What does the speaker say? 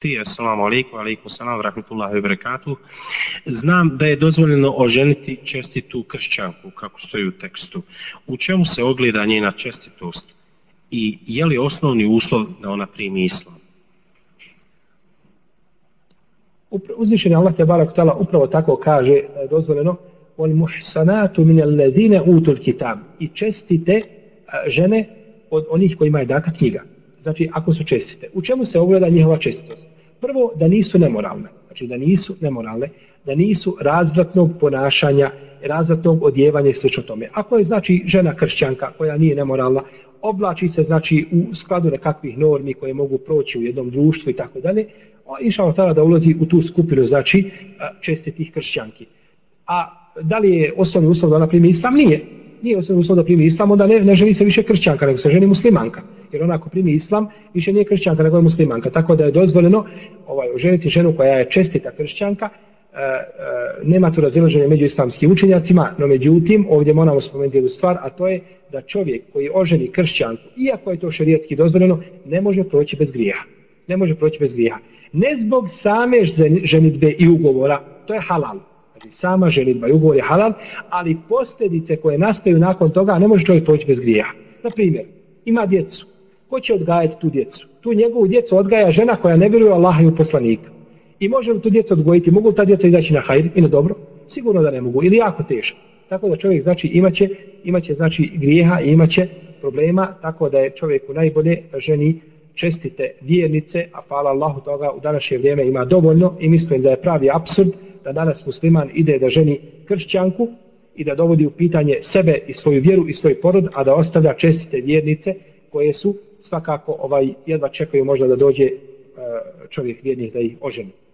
Ti, assalamu alaikum, alaikum salam, rahmatullahi Znam da je dozvoljeno oženiti čestitu kršćanku, kako stoji u tekstu. U čemu se ogleda njena čestitost? I je li osnovni uslov da ona primi islam? Uzvišen je Allah te barak upravo tako kaže da je dozvoljeno on muhsanatu min ledine utul kitab i čestite žene od onih kojima je data knjiga znači ako su čestite. U čemu se ogleda njihova čestitost? Prvo, da nisu nemoralne, znači da nisu nemoralne, da nisu razvratnog ponašanja, razvratnog odjevanja i slično tome. Ako je znači žena kršćanka koja nije nemoralna, oblači se znači u skladu nekakvih normi koje mogu proći u jednom društvu i tako dalje, išao tada da ulazi u tu skupinu znači čestitih kršćanki. A da li je osnovni uslov da ona primi islam? Nije nije uslov da primi islam, onda ne, ne želi se više kršćanka, nego se želi muslimanka. Jer ona ako primi islam, više nije kršćanka, nego je muslimanka. Tako da je dozvoljeno ovaj, oženiti ženu koja je čestita kršćanka, e, e, nema tu razilaženja među islamskim učenjacima, no međutim, ovdje moramo spomenuti jednu stvar, a to je da čovjek koji oženi kršćanku, iako je to šerijetski dozvoljeno, ne može proći bez grijeha. Ne može proći bez grijeha. Ne zbog same ženitbe i ugovora, to je halal i sama želi i ugovor je halal, ali posljedice koje nastaju nakon toga ne može čovjek poći bez grijeha. Na primjer, ima djecu. Ko će odgajati tu djecu? Tu njegovu djecu odgaja žena koja ne vjeruje Allaha i u I može li tu djecu odgojiti? Mogu li ta djeca izaći na hajr i na dobro? Sigurno da ne mogu ili jako teško. Tako da čovjek znači imaće, imaće znači grijeha i imaće problema, tako da je čovjeku najbolje da ženi čestite vjernice, a hvala Allahu toga u današnje vrijeme ima dovoljno i mislim da je pravi absurd da danas musliman ide da ženi kršćanku i da dovodi u pitanje sebe i svoju vjeru i svoj porod, a da ostavlja čestite vjernice koje su svakako ovaj jedva čekaju možda da dođe e, čovjek vjernik da ih oženi.